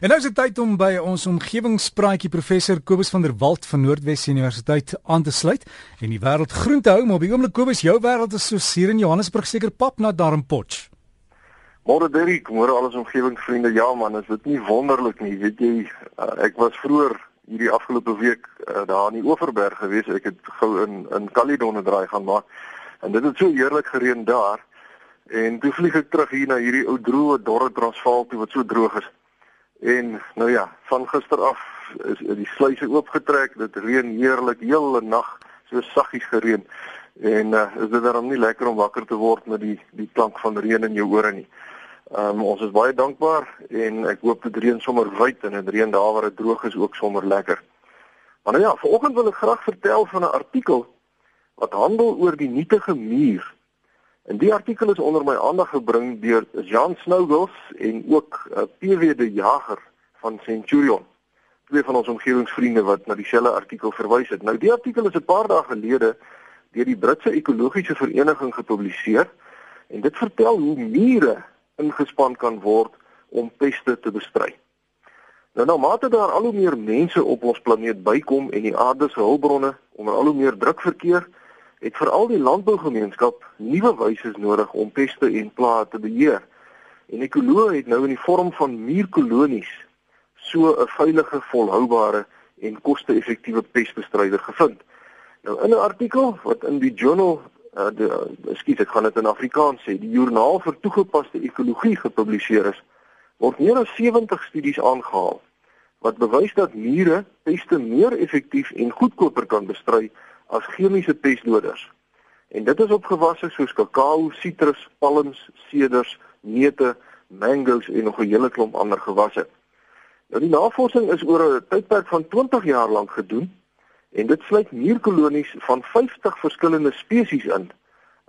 En nou is dit tyd om by ons omgewingspraatjie professor Kobus van der Walt van Noordwes Universiteit aan te sluit en die wêreld groen te hou, maar op die oomblik Kobus, jou wêreld is so hier in Johannesburg seker pap na Darmpotch. Môre Derrick, môre al ons omgewingsvriende. Ja man, is dit nie wonderlik nie, weet jy, uh, ek was vroeër hierdie afgelope week uh, daar in die Oeverberg gewees. Ek het gou in in Caledon 'n draai gaan maak en dit het so heerlik gereën daar. En toe vlieg ek terug hier na hierdie ou droë dorre Transvaal toe wat so droog is. En nou ja, van gister af is die sluise oopgetrek. Dit reën heerlik hele nag, so saggies gereën. En uh, is dit dan nie lekker om wakker te word met die die klank van reën in jou ore nie. Ehm um, ons is baie dankbaar en ek hoop dit reën sommer wyd en dit reën daar waar dit droog is ook sommer lekker. Maar nou ja, vanoggend wil ek graag vertel van 'n artikel wat handel oor die nietige muur En die artikel is onder my aandag gebring deur Jan Snougels en ook uh, eh, PW de Jager van Centurion. Twee van ons omgewingsvriende wat na dieselfde artikel verwys het. Nou die artikel is 'n paar dae gelede deur die Britse Ekologiese Vereniging gepubliseer en dit vertel hoe mure ingespan kan word om peste te bestry. Nou nou mate daar al hoe meer mense op ons planeet bykom en die aarde se hulpbronne onder al hoe meer druk verkeer, het veral die landbougemeenskap nuwe wyse nodig om peste en plaae te beheer. En ekoloë het nou in die vorm van muurkolonies so 'n veilige, volhoubare en koste-effektiewe pestbestryder gevind. Nou in 'n artikel wat in die journal uh, die skiet ek gaan dit in Afrikaans sê, die joernaal vir toegepaste ekologie gepubliseer is, word meer as 70 studies aangehaal wat bewys dat mure peste meer effektief en goedkoper kan bestry as chemiese pestdoders. En dit is op gewasse soos kakao, sitrus, palms, seders, neute, mangos en nog 'n hele klomp ander gewasse. Nou die navorsing is oor 'n tydperk van 20 jaar lank gedoen en dit sluit muurkolonies van 50 verskillende spesies in.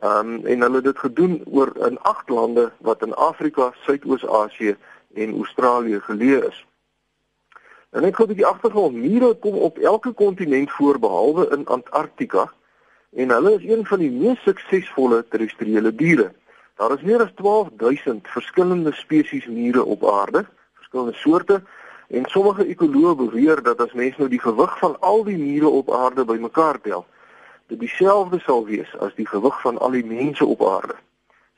Ehm um, en hulle het dit gedoen oor in 8 lande wat in Afrika, Suidoos-Asië en Australië geleë is. En net gou 'n bietjie agtergrond, mure kom op elke kontinent voor behalwe in Antarktika en hulle is een van die mees suksesvolle terrestriële diere. Daar is meer as 12000 verskillende spesies mure op aarde, verskillende soorte en sommige ekoloë beweer dat as mens nou die gewig van al die mure op aarde bymekaar tel, dit dieselfde sal wees as die gewig van al die mense op aarde.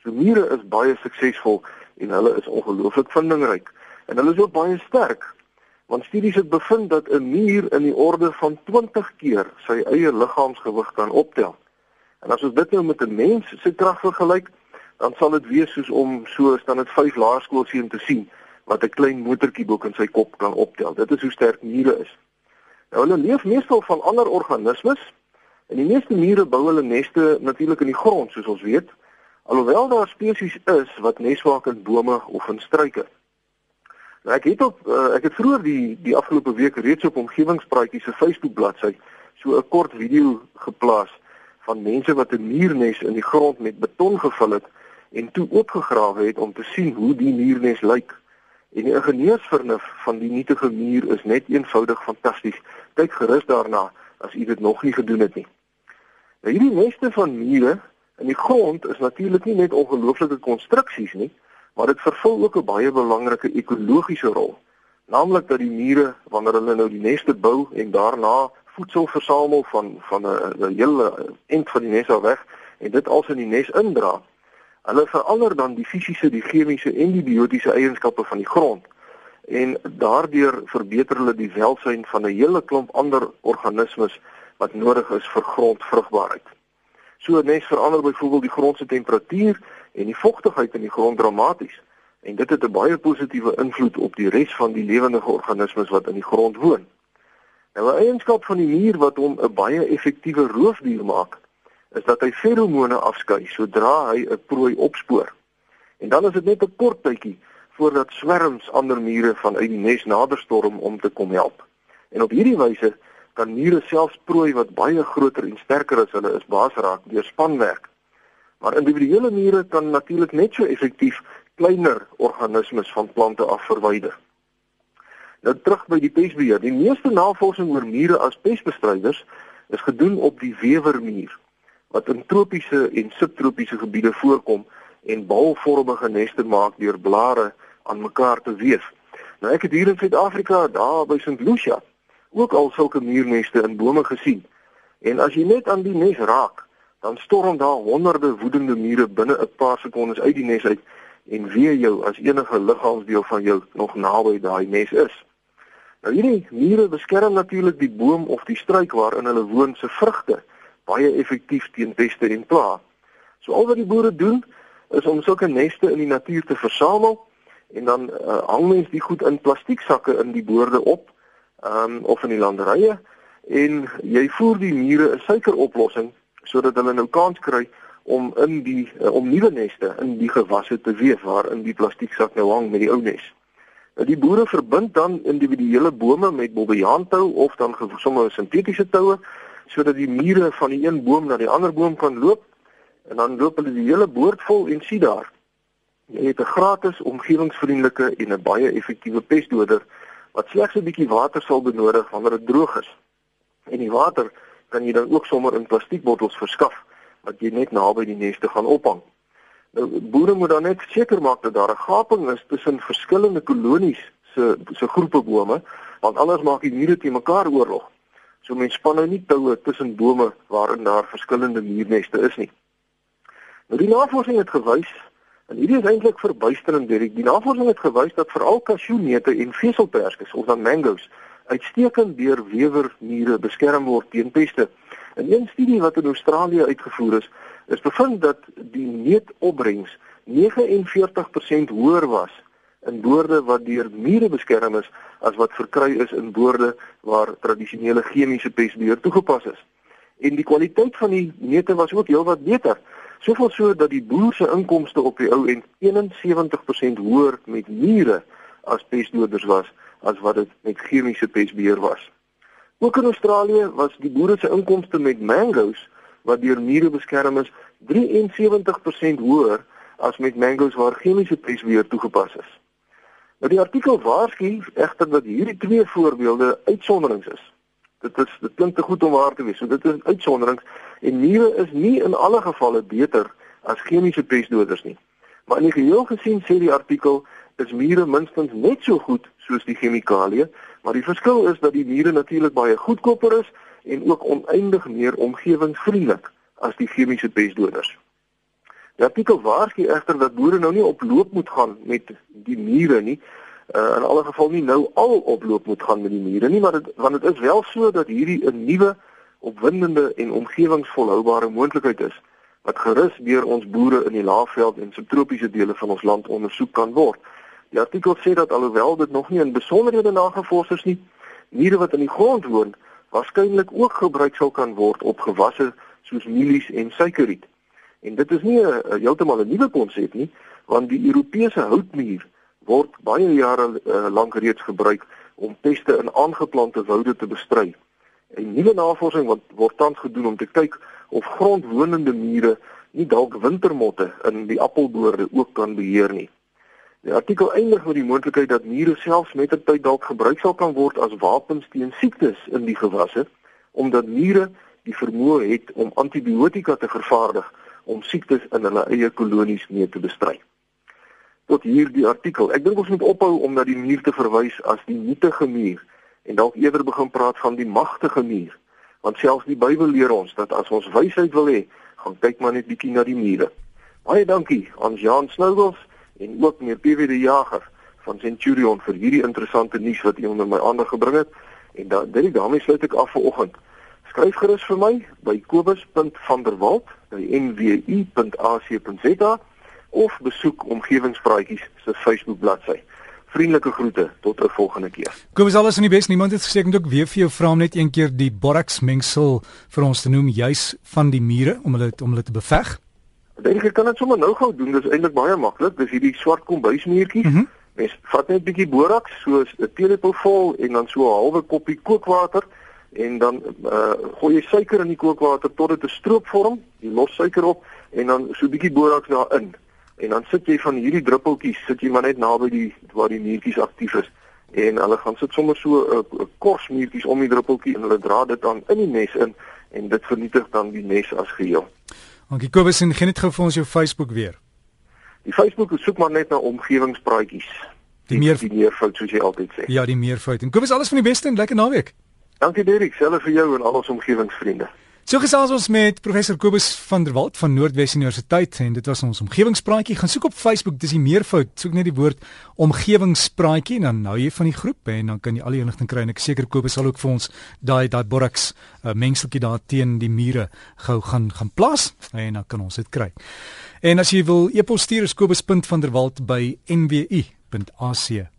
So mure is baie suksesvol en hulle is ongelooflik vindingryk en hulle is ook baie sterk Want studies het bevind dat 'n muur in die orde van 20 keer sy eie liggaamsgewig kan optel. En as ons dit nou met 'n mens se krag vergelyk, dan sal dit wees soos om so staan dit 5 laerskoolseun te sien wat 'n klein motortjie bo in sy kop kan optel. Dit is hoe sterk mure is. Nou hulle leef meestal van ander organismes en die meeste mure bou hulle neste natuurlik in die grond soos ons weet. Alhoewel daar spesies is wat nesmaak in bome of in struike. Nou ek het op uh, ek het vroeër die die afgelope week reeds op omgewingspraatjies se Facebook bladsy so 'n kort video geplaas van mense wat 'n muurnes in die grond met beton gevul het en toe oopgegrawe het om te sien hoe die muurnes lyk. En die ingenieursvernuf van die nietige muur is net eenvoudig fantasties. Kyk gerus daarna as u dit nog nie gedoen het nie. Nou hierdie neste van mure in die grond is natuurlik nie net ongelooflike konstruksies nie, maar dit vervul ook 'n baie belangrike ekologiese rol. Naamlik dat die mure wanneer hulle nou die neste bou en daarna voedsel versamel van van 'n hele end van die nes af weg en dit als in die nes indra. Hulle verander dan die fisiese, die chemiese en die biotiese eienskappe van die grond en daardeur verbeter hulle die welsyn van 'n hele klomp ander organismes wat nodig is vir grondvrugbaarheid. So 'n nes verander byvoorbeeld die grond se temperatuur en die vogtigheid in die grond dramaties en dit het 'n baie positiewe invloed op die res van die lewende organismes wat in die grond woon. Nou 'n eienskap van die muur wat hom 'n baie effektiewe roofdier maak, is dat hy feromone afskei sodra hy 'n prooi opspoor. En dan is dit net 'n kort tydjie voordat swerms ander mure vanuit die nes nader storm om te kom help. En op hierdie wyse kan mure selfs prooi wat baie groter en sterker as hulle is baas raak deur spanwerk. Maar individuele mure kan natuurlik net so effektief kleiner organismes van plante af verwyder. Nou terug by die pestbeheer. Die meeste navorsing oor mure as pestbestryders is gedoen op die wewermuur wat in tropiese en subtropiese gebiede voorkom en balvormige neste maak deur blare aan mekaar te weef. Nou ek het hier in Suid-Afrika daar by St. Lucia ook al sulke muurneste in bome gesien. En as jy net aan die nes raak, dan storm daar honderde woedende mure binne 'n paar sekondes uit die nes uit en weer jou as enige liggaamsdeel van jou nog naby daai nes is. Nou hierdie mure beskerm natuurlik die boom of die struik waarin hulle woon se vrugte baie effektief teen peste en pla. So al wat die boere doen is om sulke neste in die natuur te versamel en dan uh, hang mens die goed in plastieksakke in die boorde op um, of in die landerye en jy voer die mure 'n suikeroplossing sodat hulle nou kans kry om in die uh, om nuwe neste in die gewasse te weef waarin die plastieksak nou hang met die ou nes. Nou die boere verbind dan individuele bome met bobbejaantou of dan sommer sintetiese toue sodat die mure van die een boom na die ander boom kan loop en dan loop hulle die hele boord vol en sien daar jy het 'n gratis omgewingsvriendelike en 'n baie effektiewe pestdoder wat slegs 'n bietjie water sal benodig wanneer dit droog is. En die water kan jy dan ook sommer in plastiekbottels verskaf wat jy net naby die neste gaan ophang. Nou boere moet dan net seker maak dat daar 'n gaping is tussen verskillende kolonies se se groepe bome want anders maak die mure te mekaar oorlog. So mense span nou nie toue tussen bome waarin daar verskillende muurneste is nie. Nou die navorsing het gewys en hierdie is eintlik verbuisterend Derek. Die navorsing het gewys dat veral kasjoeneute en veselperskes of dan mangoes uitstekend deur wewermure beskerm word teen peste. In een studie wat in Australië uitgevoer is, is bevind dat die neutopbrengs 49% hoër was in boorde wat deur mure beskerm is as wat verkry is in boorde waar tradisionele chemiese pestbeheer toegepas is. En die kwaliteit van die neute was ook heelwat beter. Soveel so dat die boer se inkomste op die ou end 71% hoër met mure as pestdoders was as wat dit met chemiese pestbeheer was. Ook in Australië was die boere se inkomste met mangoes wat deur mure beskerm is 73% hoër as met mangoes waar chemiese pestbeheer toegepas is. Nou die artikel waarsku egter dat hierdie twee voorbeelde uitsonderings is. Dit is dit klink te goed om waar te wees. So dit is uitsonderings en mure is nie in alle gevalle beter as chemiese pestdoders nie. Maar in die geheel gesien sê die artikel is mure minstens net so goed soos die chemikalieë, maar die verskil is dat die mure natuurlik baie goedkoper is en ook oneindig meer omgewingsvriendelik as die chemiese pestdoders. Die artikel waarsku egter dat boere nou nie op loop moet gaan met die mure nie. Uh, in alle geval nie nou al op loop moet gaan met die mure nie, maar dit want dit is wel so dat hierdie 'n nuwe opwindende en omgewingsvolhoubare moontlikheid is wat gerus deur ons boere in die laafveld en subtropiese dele van ons land ondersoek kan word. Die artikel sê dat alhoewel dit nog nie in besonderhede nagevors is nie, mure wat in die grond woon, waarskynlik ook gebruik sal kan word op gewasse soos mielies en suikerriet. En dit is nie 'n heeltemal 'n nuwe konsep nie, want die Europese houtmuur word baie jare uh, lank reeds gebruik om peste in aangeplante woude te bestry. 'n Nuwe navorsing wat word tans gedoen om te kyk of grondwonende mure nie dalk wintermotte in die appelboorde ook kan beheer nie. Die artikel eindig met die moontlikheid dat mure selfs met 'n tyd dalk gebruik sal kan word as wapens teen siektes in die gewasse, omdat mure die vermoë het om antibiotika te vervaardig om siektes in hulle eie kolonies mee te bestry. Tot hier die artikel. Ek dink ons moet ophou om na die muur te verwys as die nietige muur en dalk eerder begin praat van die magtige muur, want selfs die Bybel leer ons dat as ons wysheid wil hê, gaan kyk maar net bietjie na die mure. Baie dankie aan Jan Snoubels en ook meneer PW de Jager van Centurion vir hierdie interessante nuus wat u onder my aandag gebring het. En dan dit daarmee sluit ek af vir oggend. Skryf gerus vir my by kobus.vanderwalt@nwu.ac.za of besoek omgewingspraatjies se Facebook bladsy. Vriendelike groete tot 'n volgende keer. Kobus alles in die bes. Niemand het gesê ek moet ook weer vir jou vra om net een keer die borax mengsel vir ons te noem juis van die mure om hulle om hulle te beveg. Dink ek kan dit sommer nou gou doen. Dit is eintlik baie maklik. Dis hierdie swart kombuismuurtjies. Mm -hmm. Mens vat net 'n bietjie boraks, so 'n teelepel vol en dan so 'n halwe koppie kookwater en dan uh gooi jy suiker in die kookwater tot dit 'n stroop vorm. Jy los suiker op en dan so 'n bietjie boraks daarin. En dan sit jy van hierdie druppeltjies, sit jy maar net naby die waar die muurtjies aktief is en hulle gaan sit sommer so 'n uh, korsmuurtjies om die druppeltjie en hulle dra dit dan in die nes in en dit vernietig dan die nes as geheel. Dankie Kobus en gee net gou vir ons jou Facebook weer. Die Facebook soek maar net na omgewingspraatjies. Die, die meer die meervoud soos jy altyd sê. Ja, die meervoud. En Kobus, alles van die beste en lekker naweek. Dankie Derek, selfs vir jou en al ons omgewingsvriende. So gesels ons met professor Kobus van der Walt van Noordwes Universiteit en dit was ons omgewingspraatjie. Gaan soek op Facebook, dis die meervoud. Soek net die woord omgewingspraatjie en dan nou jy van die groep en dan kan jy al die inligting kry en ek seker Kobus sal ook vir ons daai daai borax uh, mengseltjie daar teen die mure gou gaan gaan plaas en dan kan ons dit kry. En as jy wil e-pos stuur is kobus.vanderwalt by nwu.ac.za.